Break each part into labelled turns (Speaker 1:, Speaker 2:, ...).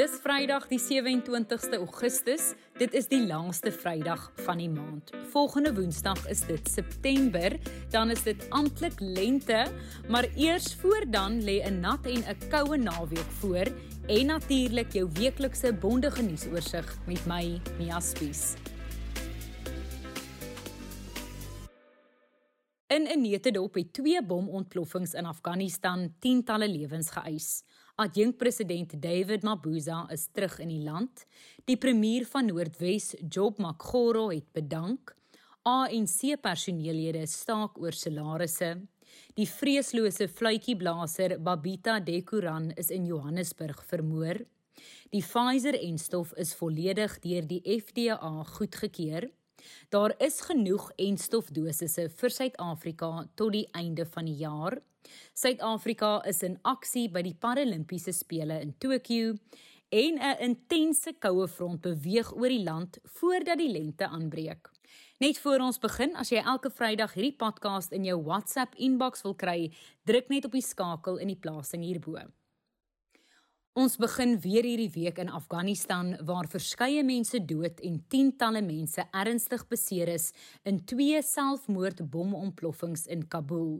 Speaker 1: Dis Vrydag die 27ste Augustus. Dit is die laaste Vrydag van die maand. Volgende Woensdag is dit September, dan is dit amptelik lente, maar eers voor dan lê 'n nat en 'n koue naweek voor en natuurlik jou weeklikse bondige nuusoorseig met my Mia Spies. In 'n netedop het twee bomontploffings in Afghanistan tientalle lewens geëis. Adjunkpresident David Mabuza is terug in die land. Die premier van Noordwes, Job Makgoro, het bedank. ANC personeellede staak oor salarisse. Die vreeslose fluitjieblaser Babita Dekuran is in Johannesburg vermoor. Die Pfizer-enstof is volledig deur die FDA goedgekeur. Daar is genoeg enstofdosisse vir Suid-Afrika tot die einde van die jaar. Suid-Afrika is in aksie by die Paralimpiese spele in Tokio en 'n intense koue front beweeg oor die land voordat die lente aanbreek. Net voor ons begin, as jy elke Vrydag hierdie podcast in jou WhatsApp inbox wil kry, druk net op die skakel in die plasing hierbo. Ons begin weer hierdie week in Afghanistan waar verskeie mense dood en tientalle mense ernstig beseer is in twee selfmoordbomontploffings in Kabul.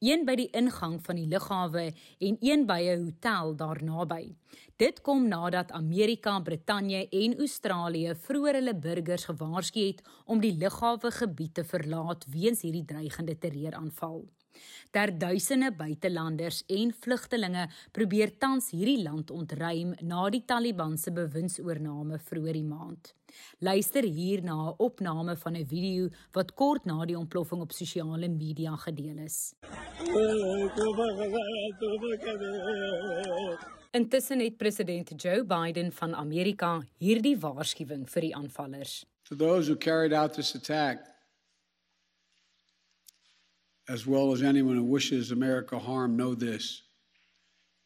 Speaker 1: Een by die ingang van die lughawe en een by 'n hotel daar naby. Dit kom nadat Amerika, Brittanje en Australië vroeër hulle burgers gewaarsku het om die lughawe gebied te verlaat weens hierdie dreigende terreuraanval. Daar duisende buitelanders en vlugtelinge probeer tans hierdie land ontruim na die Taliban se bewindsoorname vroeër die maand. Luister hier na 'n opname van 'n video wat kort na die ontploffing op sosiale media gedeel is. Intussen het president Joe Biden van Amerika hierdie waarskuwing vir die aanvallers.
Speaker 2: For those who carried out this attack as well as anyone who wishes America harm, know this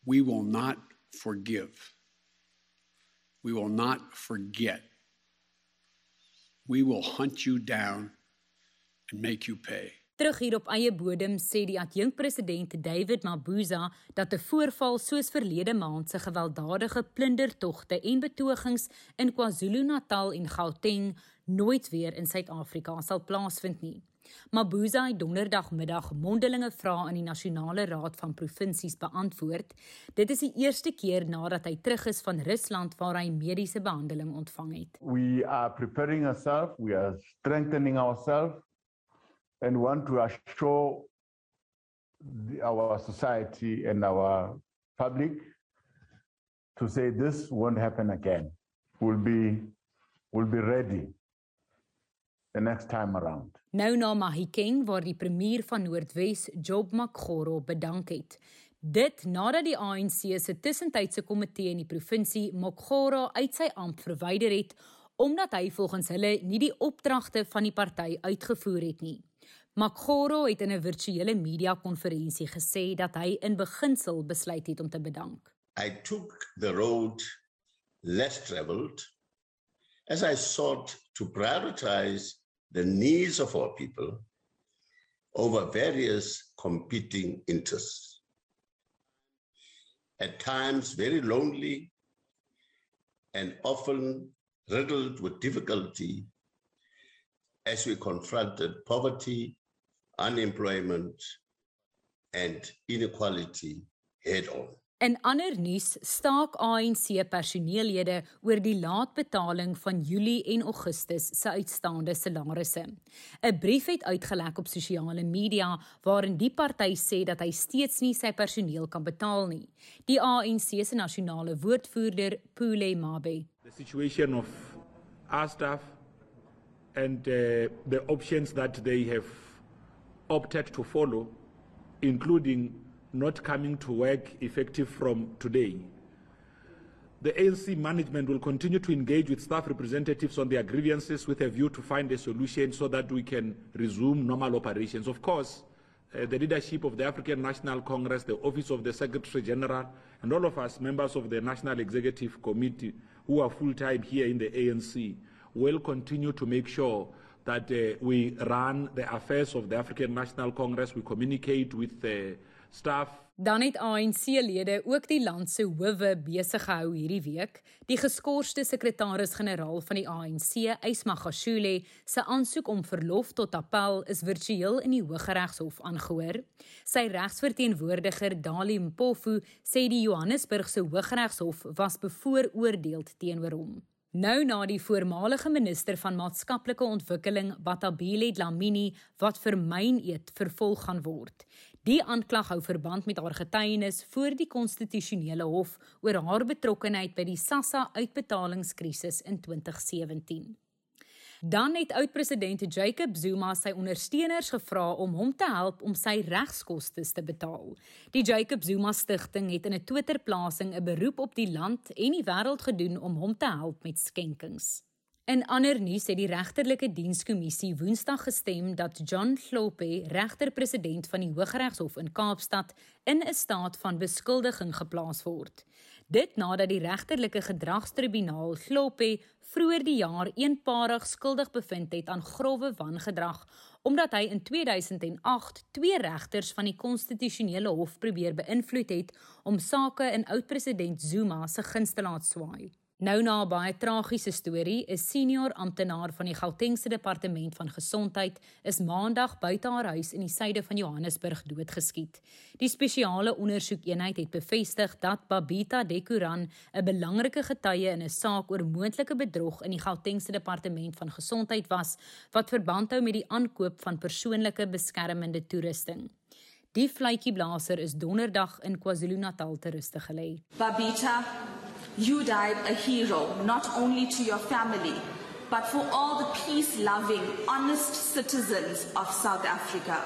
Speaker 2: we will not forgive. We will not forget. We will hunt you down and make you pay.
Speaker 1: Terug hier op eie bodem sê die adjunkpresident David Mabuza dat 'n voorval soos verlede maand se gewelddadige plundertogte en betogings in KwaZulu-Natal en Gauteng nooit weer in Suid-Afrika sal plaasvind nie. Mabuza het donderdagmiddag mondelinge vrae aan die Nasionale Raad van Provinsies beantwoord. Dit is die eerste keer nadat hy terug is van Rusland waar hy mediese behandeling ontvang het.
Speaker 3: We are preparing ourselves, we are strengthening ourselves and want to assure the, our society and our public to say this won't happen again. We'll be we'll be ready the next time around.
Speaker 1: Nou na Mahikeng waar die premier van Noordwes, Job Makgoro, bedank het. Dit nadat die ANC se tussentydse komitee in die provinsie Makgoro uit sy ampt verwyder het omdat hy volgens hulle nie die opdragte van die party uitgevoer het nie. Makgoro het in 'n virtuele media konferensie gesê dat hy in beginsel besluit het om te bedank.
Speaker 4: I took the road less traveled as I sought to prioritize the needs of our people over various competing interests. At times, very lonely and often riddled with difficulty as we confronted poverty, unemployment, and inequality head on.
Speaker 1: In ander nuus staak ANC personeellede oor die laatbetaling van Julie en Augustus se uitstaande salarisse. 'n Brief het uitgelek op sosiale media waarin die party sê dat hy steeds nie sy personeel kan betaal nie. Die ANC se nasionale woordvoerder, Pule Mabe.
Speaker 5: The situation of our staff and uh, the options that they have opted to follow including not coming to work effective from today. The ANC management will continue to engage with staff representatives on their grievances with a view to find a solution so that we can resume normal operations. Of course, uh, the leadership of the African National Congress, the Office of the Secretary General, and all of us, members of the National Executive Committee, who are full time here in the ANC, will continue to make sure that uh, we run the affairs of the African National Congress, we communicate with the uh, staff.
Speaker 1: Dan het ANC-lede ook die land se howe besig gehou hierdie week. Die geskorste sekretaris-generaal van die ANC, Ysma Gashule, se aansoek om verlof tot appel is virtueel in die Hooggeregshof aangehoor. Sy regsverteenwoordiger, Dali Mpofu, sê die Johannesburgse Hooggeregshof was bevooroordeeld teenoor hom. Nou na die voormalige minister van maatskaplike ontwikkeling, Batabile Dlamini, wat vir myn eet vervolg gaan word. Die aanklag hou verband met haar getuienis voor die konstitusionele hof oor haar betrokkeheid by die SASSA uitbetalingskrisis in 2017. Dan het oud-president Jacob Zuma sy ondersteuners gevra om hom te help om sy regskoste te betaal. Die Jacob Zuma Stichting het in 'n Twitter-plasing 'n beroep op die land en die wêreld gedoen om hom te help met skenkings. In ander nuus het die regterlike dienskommissie Woensdag gestem dat John Hlophe, regter-president van die Hooggeregshof in Kaapstad, in 'n staat van beskuldiging geplaas word. Dit nadat die regterlike gedragstribunaal Hlophe vroeër die jaar eenparig skuldig bevind het aan grouwe wangedrag omdat hy in 2008 twee regters van die konstitusionele hof probeer beïnvloed het om sake in oud-president Zuma se guns te laat swaai. Nou na 'n baie tragiese storie, 'n senior amptenaar van die Gautengse departement van gesondheid is maandag buite haar huis in die suide van Johannesburg doodgeskiet. Die spesiale ondersoekeenheid het bevestig dat Babita Dekoran, 'n belangrike getuie in 'n saak oor moontlike bedrog in die Gautengse departement van gesondheid was, wat verband hou met die aankoop van persoonlike beskermende toerusting. Die fluitjieblaser is donderdag in KwaZulu-Natal te ruste gelê.
Speaker 6: Babita You died a hero, not only to your family, but for all the peace loving, honest citizens of South Africa.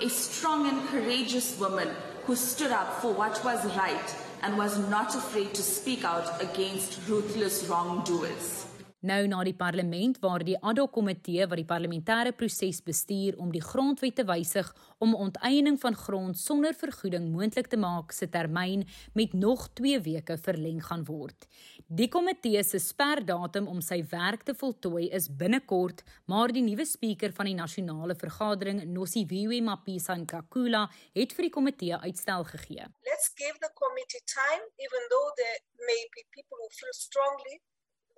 Speaker 6: A strong and courageous woman who stood up for what was right and was not afraid to speak out against ruthless wrongdoers.
Speaker 1: Nou na die parlement waar die ad hoc komitee wat die parlementêre proses bestuur om die grondwet te wysig om onteiening van grond sonder vergoeding moontlik te maak se termyn met nog 2 weke verleng gaan word. Die komitee se sperdatum om sy werk te voltooi is binnekort, maar die nuwe spreker van die nasionale vergadering, Nosiviwe Mapisa Nkakula, het vir die komitee uitstel gegee.
Speaker 7: Let's give the committee time even though there may be people who feel strongly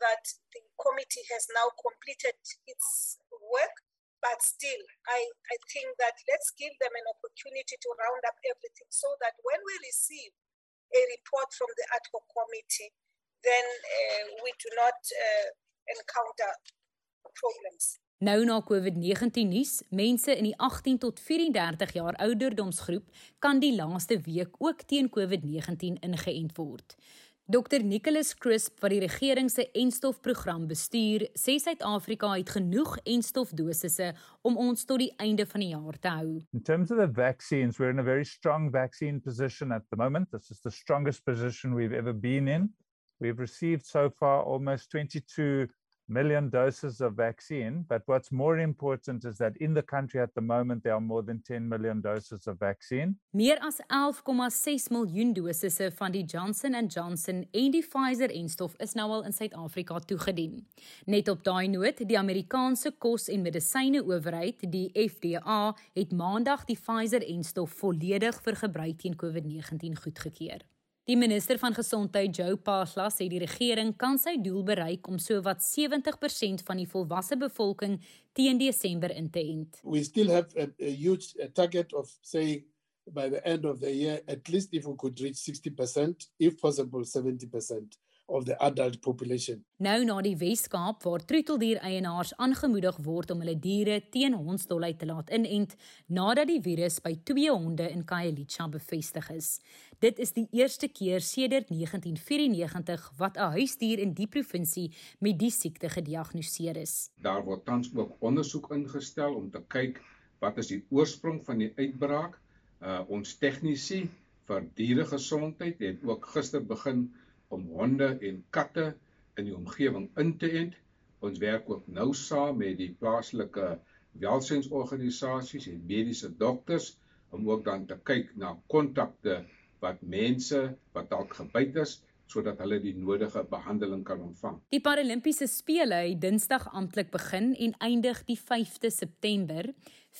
Speaker 7: that the committee has now completed its work, but still, I, I think that let's give them an opportunity to round up everything so that when we receive a report from the ad hoc committee, then uh, we do not uh, encounter problems.
Speaker 1: Nou na COVID-19 nuus, mense in die 18 tot 34 jaar ouderdomsgroep kan die laaste week ook teen COVID-19 ingeënt word. Dr Nicholas Crisp wat die regering se enstofprogram bestuur, sê Suid-Afrika het genoeg enstofdosisse om ons tot die einde van die jaar te hou.
Speaker 8: In terms of the vaccines, we're in a very strong vaccine position at the moment. This is the strongest position we've ever been in. We've received so far almost 22 million doses of vaccine. But what's more important is that in the country at the moment, there are more than 10 million doses of vaccine.
Speaker 1: Meer as 11,6 miljoen dosisse van die Johnson Johnson en die Pfizer-enstof is nou al in Suid-Afrika toegedien. Net op daai noot, die Amerikaanse Kos en Medisyne Owerheid, die FDA, het Maandag die Pfizer-enstof volledig vir gebruik teen COVID-19 goedgekeur. Die minister van gesondheid, Joe Phaahla, sê die regering kan sy doel bereik om sowat 70% van die volwasse bevolking teen Desember in te ent.
Speaker 9: We still have a, a huge a target of say by the end of the year at least if we could reach 60% if possible 70% of the adult population.
Speaker 1: Nou na die Weskaap waar troeteldier-eienaars aangemoedig word om hulle diere teen hondsdolheid te laat inent nadat die virus by twee honde in Khayelitsha bevestig is. Dit is die eerste keer sedert 1994 wat 'n huisdier in die provinsie met die siekte gediagnoseer is.
Speaker 10: Daar word tans ook ondersoek ingestel om te kyk wat is die oorsprong van die uitbraak. Uh ons tegnisi vir dieregesondheid het ook gister begin om honde en katte in die omgewing in te ent. Ons werk ook nou saam met die plaaslike welsynsorganisasies en mediese dokters om ook dan te kyk na kontakte wat mense wat dalk gebyt is sodat hulle die nodige behandeling kan ontvang.
Speaker 1: Die Paralimpiese spele het Dinsdag amptelik begin en eindig die 5de September.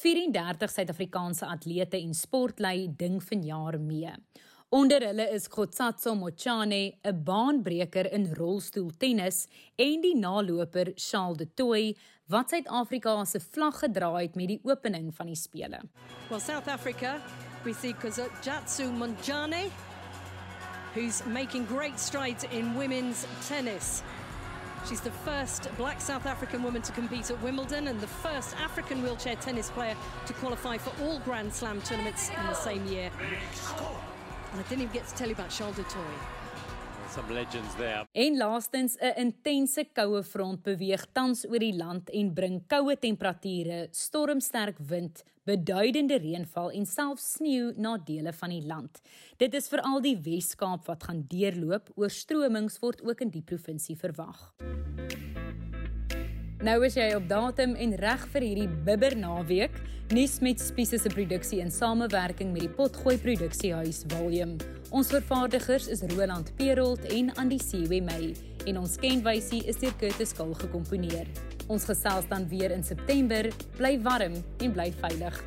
Speaker 1: 34 Suid-Afrikaanse atlete en sportlei ding vanjaar mee. Onder hulle is Khotsatso Mochane, 'n baanbreker in rolstoeltennis, en die naloper Charles de Toey wat Suid-Afrika se vlag gedra het met die opening van die spele.
Speaker 11: Well South Africa, we see Khotsatso Mochane who's making great strides in women's tennis. She's the first black South African woman to compete at Wimbledon and the first African wheelchair tennis player to qualify for all Grand Slam tournaments in the same year. And I didn't even get to tell you about de Toy.
Speaker 12: Some legends there.
Speaker 1: En laastens 'n intense koue front beweeg tans oor die land en bring koue temperature, stormsterk wind, beduidende reënval en selfs sneeu na dele van die land. Dit is veral die Wes-Kaap wat gaan deurloop. Oorstromings word ook in die provinsie verwag. Nou is jy op datum en reg vir hierdie bibber naweek. Nuus met Spies se produksie in samewerking met die Potgooi Produksiehuis Volume. Ons vervaardigers is Roland Perolt en Andy Siwe May en ons kenwysie is deur Curtis Kul gekomponeer. Ons gesels dan weer in September. Bly warm en bly veilig.